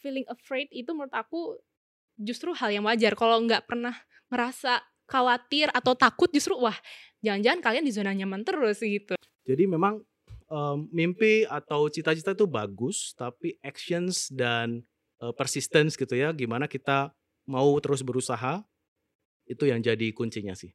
feeling afraid itu menurut aku justru hal yang wajar. Kalau nggak pernah ngerasa khawatir atau takut justru wah jangan-jangan kalian di zona nyaman terus gitu. Jadi memang um, mimpi atau cita-cita itu bagus, tapi actions dan uh, persistence gitu ya, gimana kita mau terus berusaha, itu yang jadi kuncinya sih.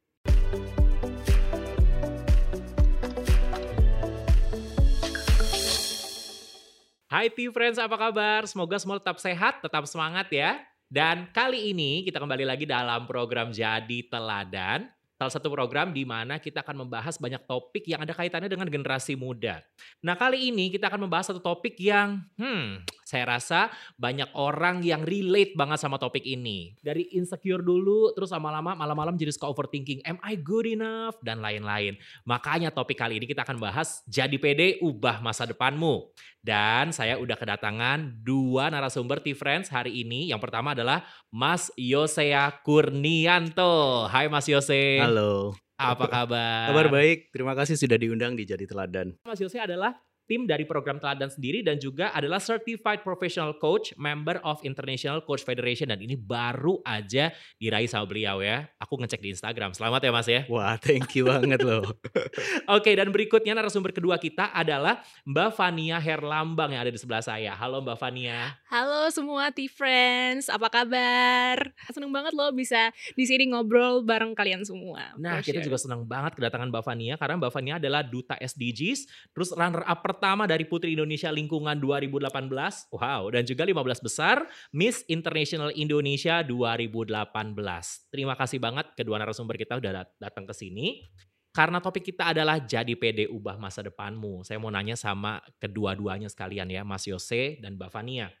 Hai T-Friends, apa kabar? Semoga semua tetap sehat, tetap semangat ya. Dan kali ini kita kembali lagi dalam program Jadi Teladan. Salah satu program di mana kita akan membahas banyak topik yang ada kaitannya dengan generasi muda. Nah kali ini kita akan membahas satu topik yang, hmm, saya rasa banyak orang yang relate banget sama topik ini. Dari insecure dulu, terus lama-lama malam-malam jadi suka overthinking, am I good enough? Dan lain-lain. Makanya topik kali ini kita akan bahas jadi pede ubah masa depanmu. Dan saya udah kedatangan dua narasumber T-Friends hari ini. Yang pertama adalah Mas Yosea Kurnianto. Hai Mas Yose. Halo. Apa kabar? Kabar baik, terima kasih sudah diundang di Jadi Teladan. Mas Yose adalah tim dari program Teladan sendiri dan juga adalah Certified Professional Coach, member of International Coach Federation dan ini baru aja diraih sama beliau ya. Aku ngecek di Instagram. Selamat ya Mas ya. Wah, thank you banget loh. Oke, dan berikutnya narasumber kedua kita adalah Mbak Fania Herlambang yang ada di sebelah saya. Halo Mbak Fania. Halo semua T-Friends, apa kabar? Seneng banget loh bisa di sini ngobrol bareng kalian semua. Nah, kita sure. juga senang banget kedatangan Mbak Fania karena Mbak Fania adalah duta SDGs, terus runner up pertama dari Putri Indonesia Lingkungan 2018. Wow, dan juga 15 besar Miss International Indonesia 2018. Terima kasih banget kedua narasumber kita udah dat- datang ke sini. Karena topik kita adalah jadi pede ubah masa depanmu. Saya mau nanya sama kedua-duanya sekalian ya, Mas Yose dan Mbak Fania.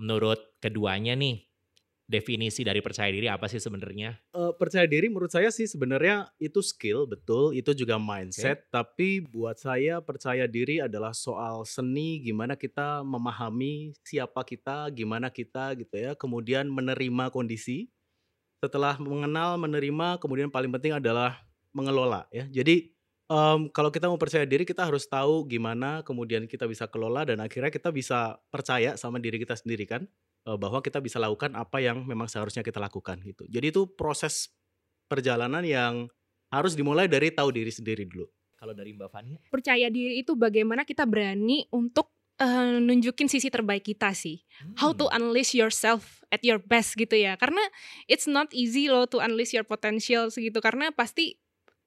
Menurut keduanya nih, definisi dari percaya diri apa sih sebenarnya? Eh, percaya diri menurut saya sih sebenarnya itu skill betul. Itu juga mindset. Tapi buat saya percaya diri adalah soal seni gimana kita memahami siapa kita gimana kita gitu ya kemudian menerima kondisi. Setelah mengenal menerima kemudian paling penting adalah mengelola ya. Jadi em, kalau kita mau percaya diri kita harus tahu gimana kemudian kita bisa kelola dan akhirnya kita bisa percaya sama diri kita sendiri kan bahwa kita bisa lakukan apa yang memang seharusnya kita lakukan gitu. Jadi itu proses perjalanan yang harus dimulai dari tahu diri sendiri dulu. Kalau dari Mbak Fania? Percaya diri itu bagaimana kita berani untuk eh, nunjukin sisi terbaik kita sih. How to Hmm. unleash yourself at your best gitu ya. Karena it's not easy loh to unleash your potential gitu. Karena pasti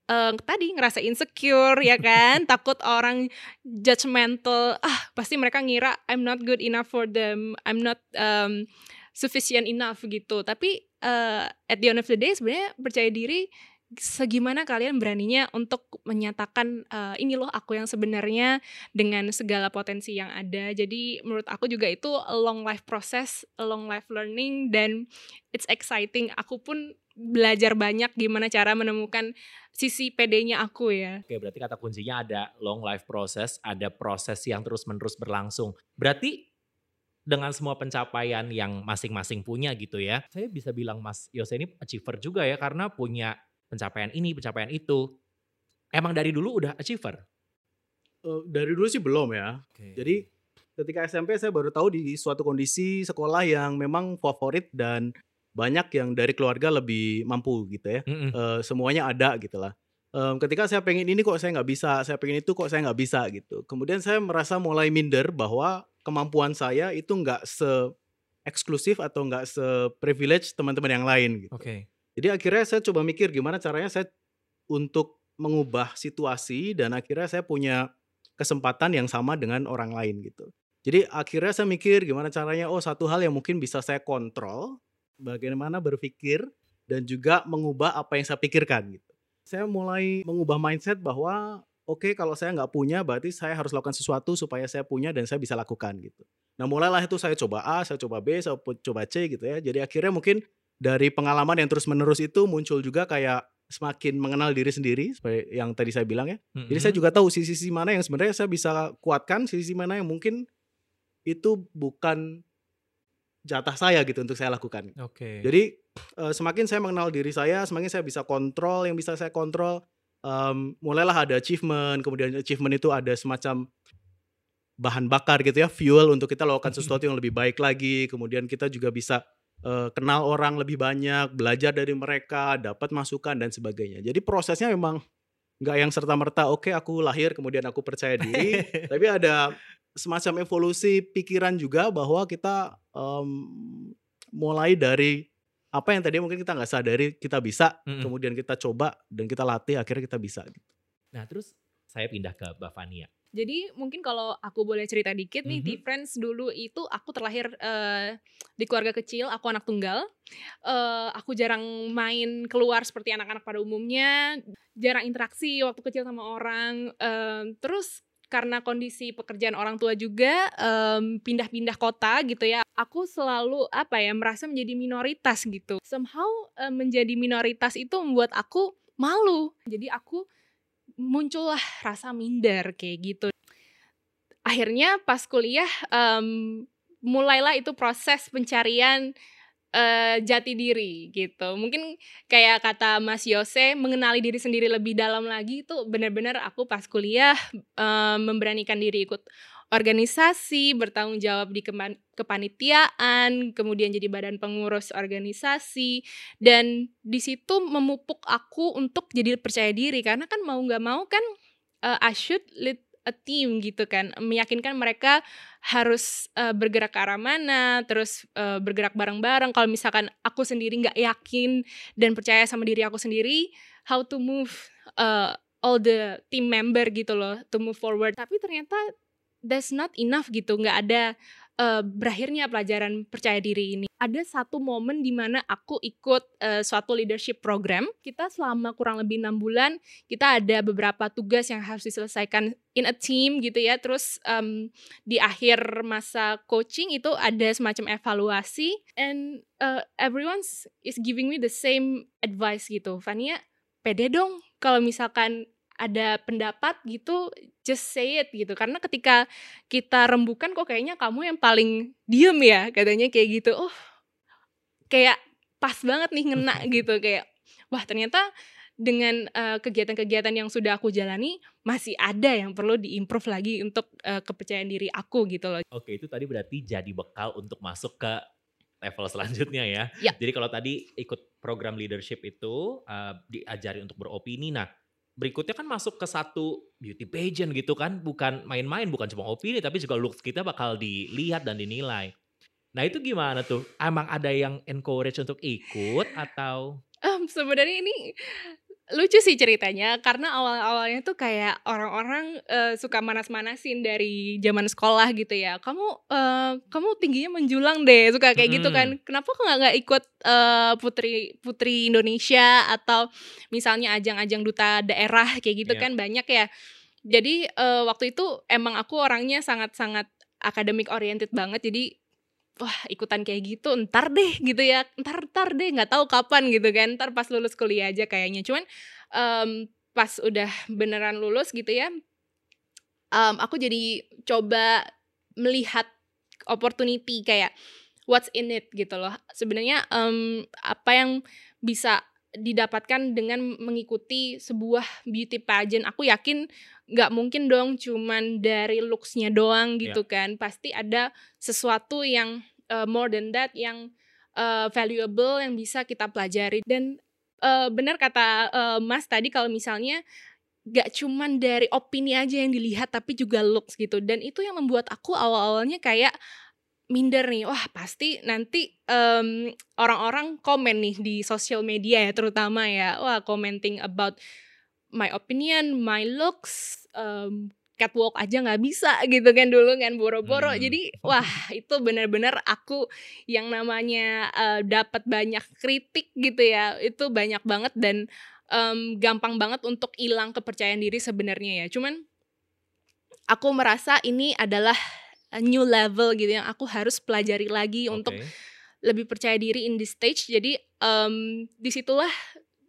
eh, tadi ngerasa insecure ya kan, takut orang judgmental. Ah pasti mereka ngira I'm not good enough for them, I'm not um, sufficient enough gitu. Tapi eh, at the end of the day sebenarnya percaya diri segimana kalian beraninya untuk menyatakan eh, ini loh aku yang sebenarnya dengan segala potensi yang ada. Jadi menurut aku juga itu a long life process, a long life learning dan it's exciting. Aku pun belajar banyak gimana cara menemukan sisi PD-nya aku ya. Oke, berarti kata kuncinya ada long life process, ada proses yang terus-menerus berlangsung. Berarti dengan semua pencapaian yang masing-masing punya gitu ya. Saya bisa bilang Mas Yose ini achiever juga ya karena punya pencapaian ini, pencapaian itu. Emang dari dulu udah achiever? Eh, dari dulu sih belum ya. Jadi ketika SMP saya baru tahu di suatu kondisi sekolah yang memang favorit dan banyak yang dari keluarga lebih mampu gitu ya. Mm-mm. Eh, semuanya ada gitu lah. Em, ketika saya pengen ini kok saya nggak bisa, saya pengen itu kok saya nggak bisa gitu. Kemudian saya merasa mulai minder bahwa kemampuan saya itu nggak se eksklusif atau nggak se privilege teman-teman yang lain gitu. Oke. Jadi akhirnya saya coba mikir gimana caranya saya untuk mengubah situasi dan akhirnya saya punya kesempatan yang sama dengan orang lain gitu. Jadi akhirnya saya mikir gimana caranya oh satu hal yang mungkin bisa saya kontrol bagaimana berpikir dan juga mengubah apa yang saya pikirkan gitu. Saya mulai mengubah mindset bahwa oke kalau saya nggak punya berarti saya harus lakukan sesuatu supaya saya punya dan saya bisa lakukan gitu. Nah mulailah itu saya coba A, saya coba B, saya coba C gitu ya. Jadi akhirnya mungkin dari pengalaman yang terus menerus itu muncul juga kayak semakin mengenal diri sendiri seperti yang tadi saya bilang ya. Jadi saya juga tahu sisi-sisi mana yang sebenarnya saya bisa kuatkan, sisi mana yang mungkin itu bukan jatah saya gitu untuk saya lakukan. Oke. Jadi eh, semakin saya mengenal diri saya, semakin saya bisa kontrol yang bisa saya kontrol. Em, mulailah ada achievement, kemudian achievement itu ada semacam bahan bakar gitu ya, fuel untuk kita lakukan sesuatu yang lebih baik lagi. Kemudian kita juga bisa uh, kenal orang lebih banyak, belajar dari mereka, dapat masukan dan sebagainya. Jadi prosesnya memang nggak yang serta merta. Oke, okay, aku lahir kemudian aku percaya diri, tapi ada semacam evolusi pikiran juga bahwa kita um, mulai dari apa yang tadi mungkin kita nggak sadari kita bisa, mm -hmm. kemudian kita coba dan kita latih akhirnya kita bisa. Gitu. Nah terus saya pindah ke Bavania. Jadi mungkin kalau aku boleh cerita dikit nih, mm -hmm. di Friends dulu itu aku terlahir uh, di keluarga kecil, aku anak tunggal. Uh, aku jarang main keluar seperti anak-anak pada umumnya, jarang interaksi waktu kecil sama orang. Uh, terus karena kondisi pekerjaan orang tua juga pindah-pindah um, kota gitu ya, aku selalu apa ya merasa menjadi minoritas gitu. Somehow uh, menjadi minoritas itu membuat aku malu. Jadi aku muncullah rasa minder kayak gitu. Akhirnya pas kuliah um, mulailah itu proses pencarian uh, jati diri gitu. Mungkin kayak kata Mas Yose mengenali diri sendiri lebih dalam lagi itu benar-benar aku pas kuliah um, memberanikan diri ikut organisasi, bertanggung jawab di kepanitiaan, kemudian jadi badan pengurus organisasi, dan di situ memupuk aku untuk jadi percaya diri karena kan mau nggak mau kan uh, I should lead a team gitu kan, meyakinkan mereka harus uh, bergerak ke arah mana, terus uh, bergerak bareng-bareng. Kalau misalkan aku sendiri nggak yakin dan percaya sama diri aku sendiri, how to move uh, all the team member gitu loh to move forward. Tapi ternyata that's not enough gitu nggak ada uh, berakhirnya pelajaran percaya diri ini. Ada satu momen di mana aku ikut uh, suatu leadership program. Kita selama kurang lebih enam bulan kita ada beberapa tugas yang harus diselesaikan in a team gitu ya. Terus um, di akhir masa coaching itu ada semacam evaluasi. And uh, everyone is giving me the same advice gitu. Fania pede dong kalau misalkan ada pendapat gitu just say it gitu karena ketika kita rembukan kok kayaknya kamu yang paling diem ya katanya kayak gitu oh kayak pas banget nih ngena gitu kayak wah ternyata dengan kegiatan kegiatan-kegiatan yang sudah aku jalani masih ada yang perlu diimprove lagi untuk uh, kepercayaan diri aku gitu loh. Oke, itu tadi berarti jadi bekal untuk masuk ke level selanjutnya ya. ya. Jadi kalau tadi ikut program leadership itu uh, diajari untuk beropini. Nah, berikutnya kan masuk ke satu beauty pageant gitu kan, bukan main-main, bukan cuma opini, tapi juga looks kita bakal dilihat dan dinilai. Nah itu gimana tuh? Emang ada yang encourage untuk ikut atau? Um, sebenarnya ini lucu sih ceritanya karena awal-awalnya tuh kayak orang-orang uh, suka manas-manasin dari zaman sekolah gitu ya. Kamu uh, kamu tingginya menjulang deh, suka kayak hmm. gitu kan. Kenapa kok nggak ikut uh, putri putri Indonesia atau misalnya ajang-ajang duta daerah kayak gitu yeah. kan banyak ya. Jadi uh, waktu itu emang aku orangnya sangat-sangat akademik oriented banget. Jadi wah ikutan kayak gitu ntar deh gitu ya. Ntar ntar deh nggak tahu kapan gitu kan. Ntar pas lulus kuliah aja kayaknya. Cuman um, pas udah beneran lulus gitu ya um, aku jadi coba melihat opportunity kayak what's in it gitu loh. Sebenarnya um, apa yang bisa didapatkan dengan mengikuti sebuah beauty pageant aku yakin nggak mungkin dong cuman dari looksnya doang gitu yeah. kan. Pasti ada sesuatu yang uh, more than that yang uh, valuable yang bisa kita pelajari. Dan uh, benar kata uh, Mas tadi kalau misalnya gak cuman dari opini aja yang dilihat tapi juga looks gitu. Dan itu yang membuat aku awal-awalnya kayak minder nih. Wah pasti nanti um, orang-orang komen nih di sosial media ya terutama ya. Wah commenting about my opinion, my looks, um, catwalk aja nggak bisa gitu kan dulu kan boro-boro. Hmm. Jadi wah itu benar-benar aku yang namanya uh, dapat banyak kritik gitu ya. Itu banyak banget dan um, gampang banget untuk hilang kepercayaan diri sebenarnya ya. Cuman aku merasa ini adalah a new level gitu yang aku harus pelajari lagi okay. untuk lebih percaya diri in this stage. Jadi um, di situlah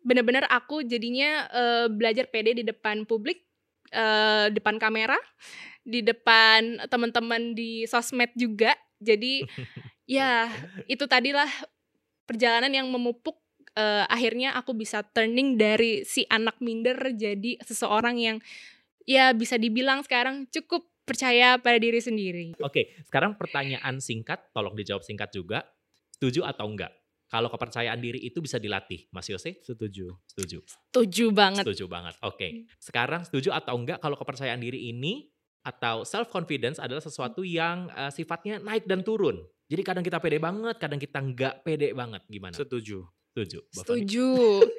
benar-benar aku jadinya uh, belajar PD di depan publik, uh, depan kamera, di depan teman-teman di sosmed juga. Jadi ya itu tadilah perjalanan yang memupuk uh, akhirnya aku bisa turning dari si anak minder jadi seseorang yang ya bisa dibilang sekarang cukup percaya pada diri sendiri. Oke, sekarang pertanyaan singkat, tolong dijawab singkat juga. Setuju atau enggak? Kalau kepercayaan diri itu bisa dilatih, Mas Yose? Setuju. Setuju. Setuju banget. Setuju banget. Oke. Sekarang setuju atau enggak kalau kepercayaan diri ini atau self confidence adalah sesuatu yang uh, sifatnya naik dan turun. Jadi kadang kita pede banget, kadang kita enggak pede banget. Gimana? Setuju. Setuju. Setuju.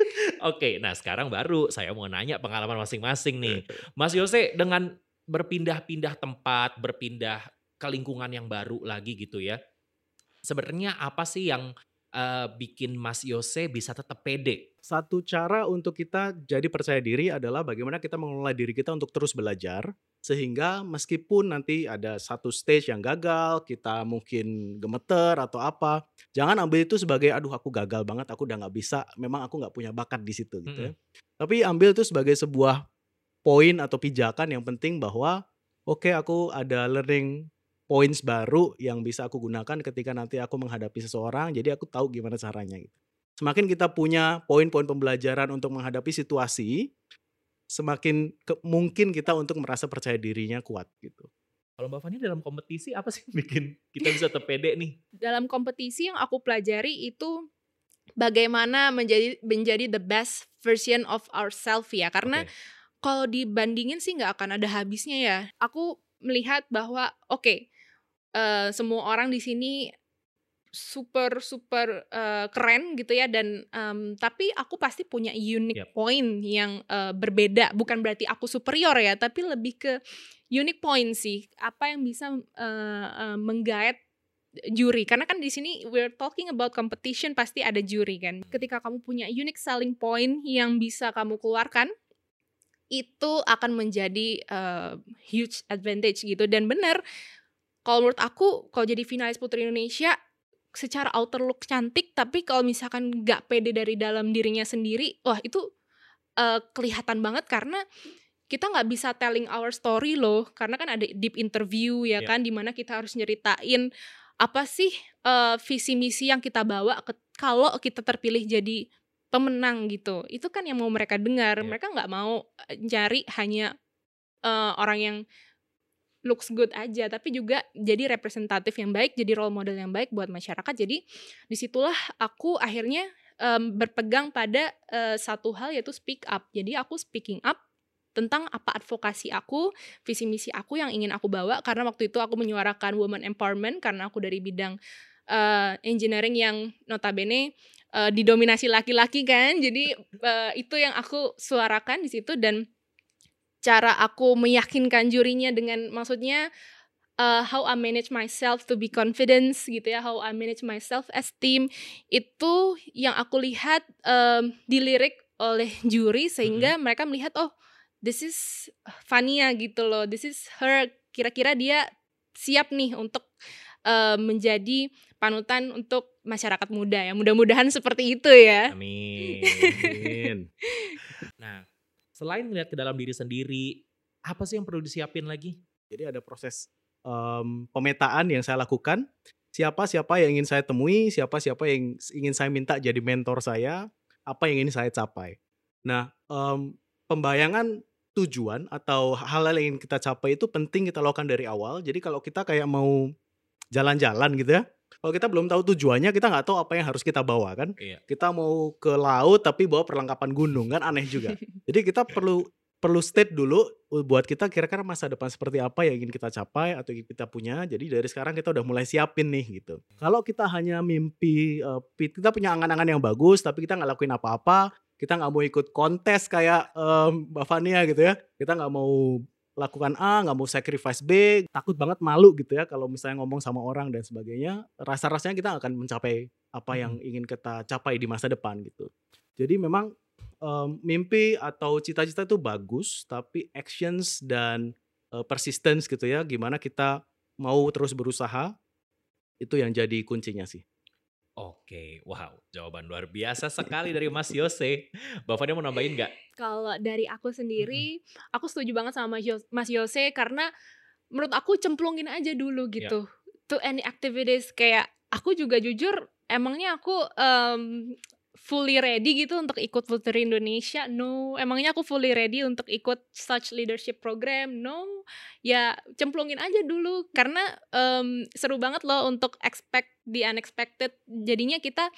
Oke, nah sekarang baru saya mau nanya pengalaman masing-masing nih. Mas Yose dengan berpindah-pindah tempat, berpindah ke lingkungan yang baru lagi gitu ya. Sebenarnya apa sih yang eh, bikin Mas Yose bisa tetap pede? Satu cara untuk kita jadi percaya diri adalah bagaimana kita mengelola diri kita untuk terus belajar sehingga meskipun nanti ada satu stage yang gagal, kita mungkin gemeter atau apa, jangan ambil itu sebagai aduh aku gagal banget, aku udah nggak bisa, memang aku nggak punya bakat di situ gitu ya. Tapi ambil itu sebagai sebuah poin atau pijakan yang penting bahwa oke aku ada learning points baru yang bisa aku gunakan ketika nanti aku menghadapi seseorang, jadi aku tahu gimana caranya gitu. Semakin kita punya poin-poin pembelajaran untuk menghadapi situasi, semakin ke- mungkin kita untuk merasa percaya dirinya kuat gitu. Kalau Mbak Fani dalam kompetisi apa sih bikin kita bisa tetap pede nih? Dalam kompetisi yang aku pelajari itu bagaimana menjadi menjadi the best version of ourselves ya. Karena Oke. kalau dibandingin sih nggak akan ada habisnya ya. Aku melihat bahwa oke eh, semua orang di sini super super eh, keren gitu ya dan em, tapi aku pasti punya unique Yap. point yang eh, berbeda. Bukan berarti aku superior ya tapi lebih ke unique point sih. Apa yang bisa eh, eh, menggait juri? Karena kan di sini we're talking about competition pasti ada juri kan. Ketika kamu punya unique selling point yang bisa kamu keluarkan itu akan menjadi uh, huge advantage gitu. Dan benar kalau menurut aku kalau jadi finalis putri Indonesia secara outer look cantik tapi kalau misalkan nggak pede dari dalam dirinya sendiri wah itu uh, kelihatan banget karena kita nggak bisa telling our story loh karena kan ada deep interview ya Yap. kan di mana kita harus nyeritain apa sih uh, visi misi yang kita bawa ke, kalau kita terpilih jadi pemenang gitu itu kan yang mau mereka dengar Yap. mereka nggak mau eh, cari hanya eh, orang yang looks good aja tapi juga jadi representatif yang baik jadi role model yang baik buat masyarakat. Jadi di situlah aku akhirnya em, berpegang pada eh, satu hal yaitu speak up. Jadi aku speaking up tentang apa advokasi aku, visi misi aku yang ingin aku bawa. Karena waktu itu aku menyuarakan women empowerment karena aku dari bidang eh, engineering yang notabene eh, didominasi laki-laki kan. Jadi eh, itu yang aku suarakan di situ. Dan cara aku meyakinkan jurinya dengan maksudnya eh, how I manage myself to be confidence gitu ya, how I manage my self esteem itu yang aku lihat em, dilirik oleh juri sehingga mereka melihat oh this is Fania gitu loh, this is her kira-kira dia siap nih untuk eh, menjadi panutan untuk masyarakat muda ya. Mudah-mudahan seperti itu ya. Amin. Nah, selain melihat ke dalam diri sendiri, apa sih yang perlu disiapin lagi? Jadi ada proses em, pemetaan yang saya lakukan. Siapa siapa yang ingin saya temui, siapa siapa yang ingin saya minta jadi mentor saya, apa yang ingin saya capai. Nah, em, pembayangan tujuan atau hal-hal yang ingin kita capai itu penting kita lakukan dari awal. Jadi kalau kita kayak mau jalan-jalan gitu ya, kalau kita belum tahu tujuannya, kita nggak tahu apa yang harus kita bawa kan. Iya. Kita mau ke laut tapi bawa perlengkapan gunung kan aneh juga. Jadi kita perlu perlu state dulu buat kita kira-kira masa depan seperti apa yang ingin kita capai atau ingin kita punya. Jadi dari sekarang kita udah mulai siapin nih gitu. Kalau kita hanya mimpi, uh, kita punya angan-angan yang bagus tapi kita nggak lakuin apa-apa, kita nggak mau ikut kontes kayak um, Mbak Fania gitu ya. Kita nggak mau lakukan A, nggak mau sacrifice B, takut banget malu gitu ya kalau misalnya ngomong sama orang dan sebagainya. Rasa-rasanya kita akan mencapai apa yang ingin kita capai di masa depan gitu. Jadi memang em, mimpi atau cita-cita itu bagus, tapi actions dan eh, persistence gitu ya, gimana kita mau terus berusaha, itu yang jadi kuncinya sih. Oke, wow, jawaban luar biasa sekali dari Mas Yose. Mbak Fania mau nambahin nggak? Kalau dari aku sendiri, aku setuju banget sama Mas Yos- Mas Yose karena menurut aku cemplungin aja dulu gitu. To any activities kayak aku juga jujur emangnya aku em, fully ready gitu untuk ikut Putri Indonesia? No. Emangnya aku fully ready untuk ikut such leadership program? No. Ya cemplungin aja dulu karena um, seru banget loh untuk expect the unexpected. Jadinya kita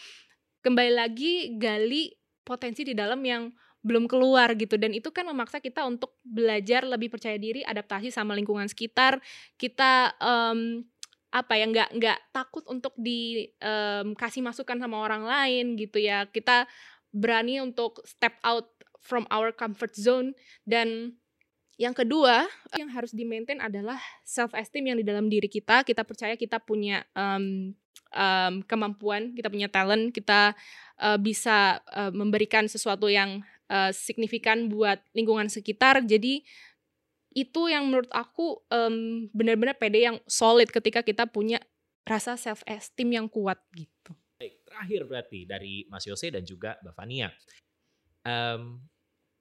kembali lagi gali potensi di dalam yang belum keluar gitu dan itu kan memaksa kita untuk belajar lebih percaya diri adaptasi sama lingkungan sekitar kita um, apa ya nggak nggak takut untuk dikasih um, masukan sama orang lain gitu ya. Kita berani untuk step out from our comfort zone. Dan yang kedua yang harus di maintain adalah self esteem yang di dalam diri kita. Kita percaya kita punya um, um, kemampuan kita punya talent kita uh, bisa uh, memberikan sesuatu yang uh, signifikan buat lingkungan sekitar. Jadi itu yang menurut aku um, benar-benar pede yang solid ketika kita punya rasa self esteem yang kuat gitu. Baik, terakhir berarti dari Mas Yose dan juga Mbak Fania. Um,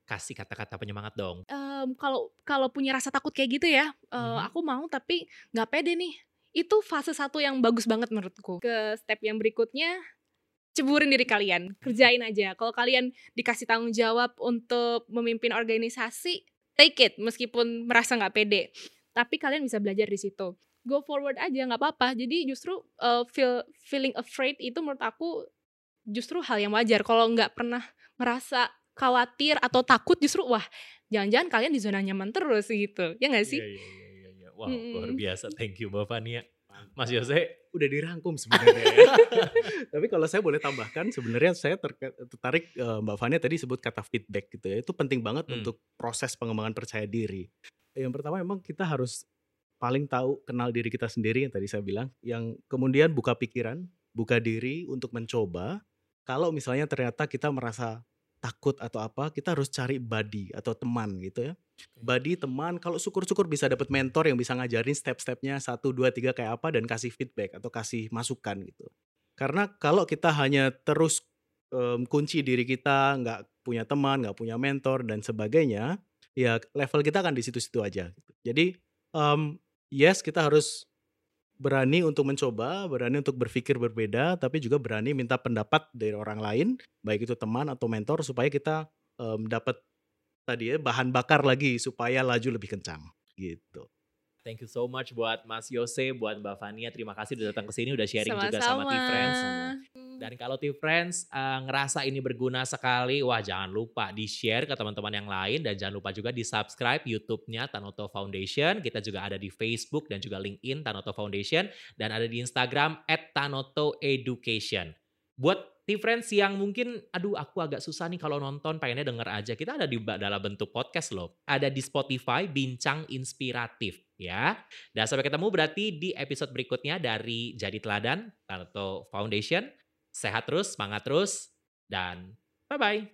kasih kata-kata penyemangat dong. Um, kalau kalau punya rasa takut kayak gitu ya, uh, mm-hmm. aku mau tapi nggak pede nih. Itu fase satu yang bagus banget menurutku. Ke step yang berikutnya, ceburin diri kalian, kerjain aja. Kalau kalian dikasih tanggung jawab untuk memimpin organisasi, take it meskipun merasa nggak pede tapi kalian bisa belajar di situ go forward aja nggak apa-apa jadi justru uh, feel feeling afraid itu menurut aku justru hal yang wajar kalau nggak pernah merasa khawatir atau takut justru wah jangan-jangan kalian di zona nyaman terus gitu ya nggak sih? Iya, iya, iya, iya. Wow, hmm. luar biasa. Thank you Mbak Fania. Mas Yose udah dirangkum sebenarnya. Ya. Tapi kalau saya boleh tambahkan, sebenarnya saya tertarik uh, Mbak Fania tadi sebut kata feedback gitu ya. Itu penting banget hmm. untuk proses pengembangan percaya diri. Yang pertama memang kita harus paling tahu kenal diri kita sendiri yang tadi saya bilang. Yang kemudian buka pikiran, buka diri untuk mencoba. Kalau misalnya ternyata kita merasa takut atau apa, kita harus cari buddy atau teman gitu ya. Buddy, teman, kalau syukur-syukur bisa dapat mentor yang bisa ngajarin step-stepnya satu, dua, tiga kayak apa dan kasih feedback atau kasih masukan gitu. Karena kalau kita hanya terus um, kunci diri kita, nggak punya teman, nggak punya mentor dan sebagainya, ya level kita akan di situ-situ aja. Gitu. Jadi um, yes kita harus berani untuk mencoba, berani untuk berpikir berbeda, tapi juga berani minta pendapat dari orang lain, baik itu teman atau mentor, supaya kita um, dapat tadi ya bahan bakar lagi supaya laju lebih kencang gitu. Thank you so much buat Mas Yose, buat Mbak Fania. Terima kasih udah datang ke sini, udah sharing Sama-sama. juga sama T-Friends. Dan kalau T-Friends uh, ngerasa ini berguna sekali, wah jangan lupa di-share ke teman-teman yang lain. Dan jangan lupa juga di-subscribe YouTube-nya Tanoto Foundation. Kita juga ada di Facebook dan juga LinkedIn Tanoto Foundation. Dan ada di Instagram at Tanoto Education. Buat T-Friends yang mungkin, aduh aku agak susah nih kalau nonton, pengennya denger aja. Kita ada di dalam bentuk podcast loh. Ada di Spotify, Bincang Inspiratif ya. Dan sampai ketemu berarti di episode berikutnya dari Jadi Teladan atau Foundation. Sehat terus, semangat terus, dan bye-bye.